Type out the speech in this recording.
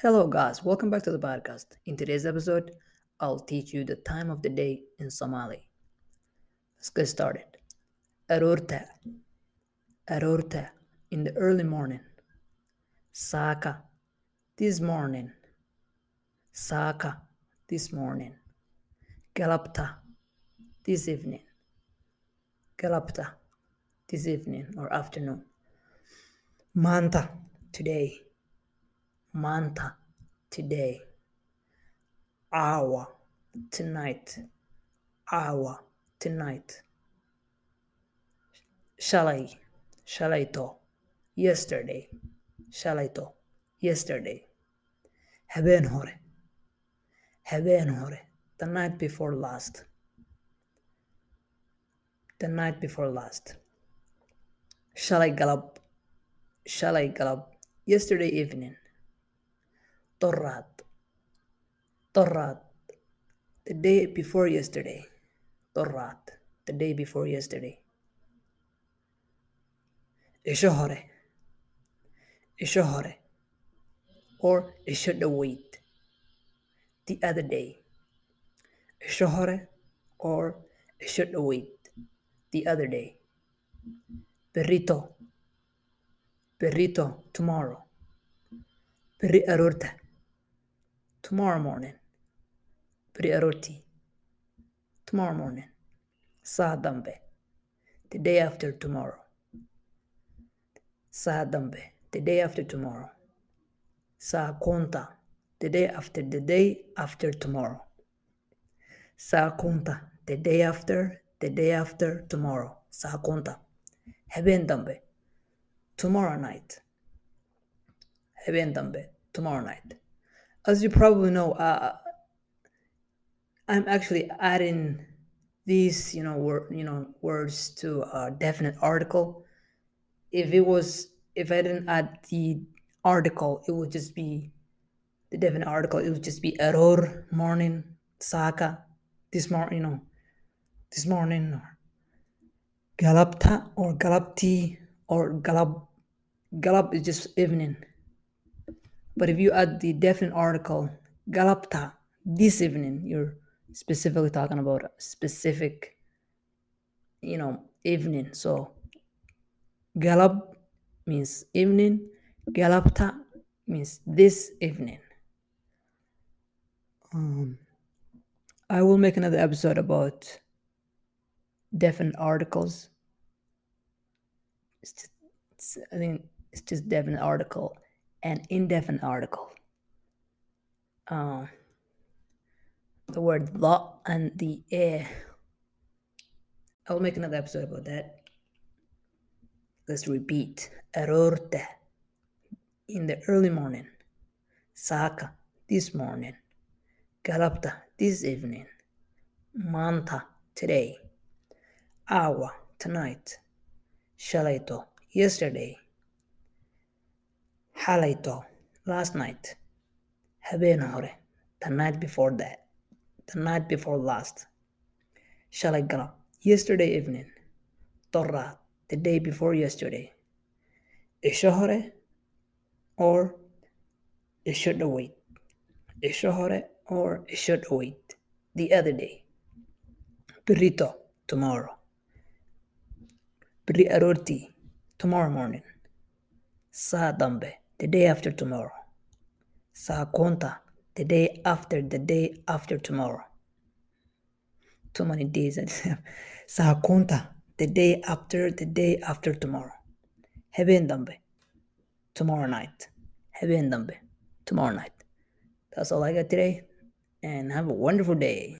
Hello, guys. Welcome back to the podcast. In today's episode, I'll teach you the time of the day in Somali. Let's get started. Aroorta. Aroorta. In the early morning. Saka. This morning. Saka. This morning. Galapta. This evening. Galapta. This evening or afternoon. Manta. Today. Manta. Today. Hour. Tonight. Hour. Tonight. Shalay. Shalayto. Yesterday. Shalayto. Yesterday. Habeen hore. Habeen hore. The night before last. The night before last. Shalay galab. Shalay galab. Yesterday evening. Torrat. Torrat. The day before yesterday. Torrat. The day before yesterday. Isho hore. Isho hore. Or isho wait. The other day. Isho hore. Or isho wait. The other day. Perrito. Perrito. Tomorrow. Perri arorta. Tomorrow morning. Arorti. Tomorrow morning. Saa dambe. The day after tomorrow. Saa dambe. The day after tomorrow. Saa conta. The day after the day after tomorrow. Saa conta. The day after the day after tomorrow. Saa conta. Habeen dambe. Tomorrow night. Habeen dambe. Tomorrow night. As you probably know, uh, I'm actually adding these, you know, word, you know, words to a definite article. If it was, if I didn't add the article, it would just be the definite article. It would just be error morning, saka, this morning, you know, this morning, or galapta, or galapti, or galap. Galap is just evening. But if you add the definite article, galapta, this evening, you're specifically talking about a specific, you know, evening. So galap means evening, galapta means this evening. Um, I will make another episode about definite articles. It's just, it's, I think it's just definite article and indefinite article. Uh, the word the and the air. I will make another episode about that. Let's repeat. Erorte. In the early morning. Saka. This morning. Galapta. This evening. Manta. Today. Awa. Tonight. Shalaito. Yesterday. Halaito. Last night. Habeen hore. The night before that. The night before last. Shalay galap. Yesterday evening. Torra. The day before yesterday. Isho hore. Or should wait. Isho hore. Or should wait. The other day. Perrito. Tomorrow. Perri arorti. Tomorrow morning. Saa dambe. The day after tomorrow. Saa conta. The day after the day after tomorrow. Too many days. Saa conta. The day after the day after tomorrow. Habeen dambe. Tomorrow night. Habeen dambe. Tomorrow night. That's all I got today. And have a wonderful day.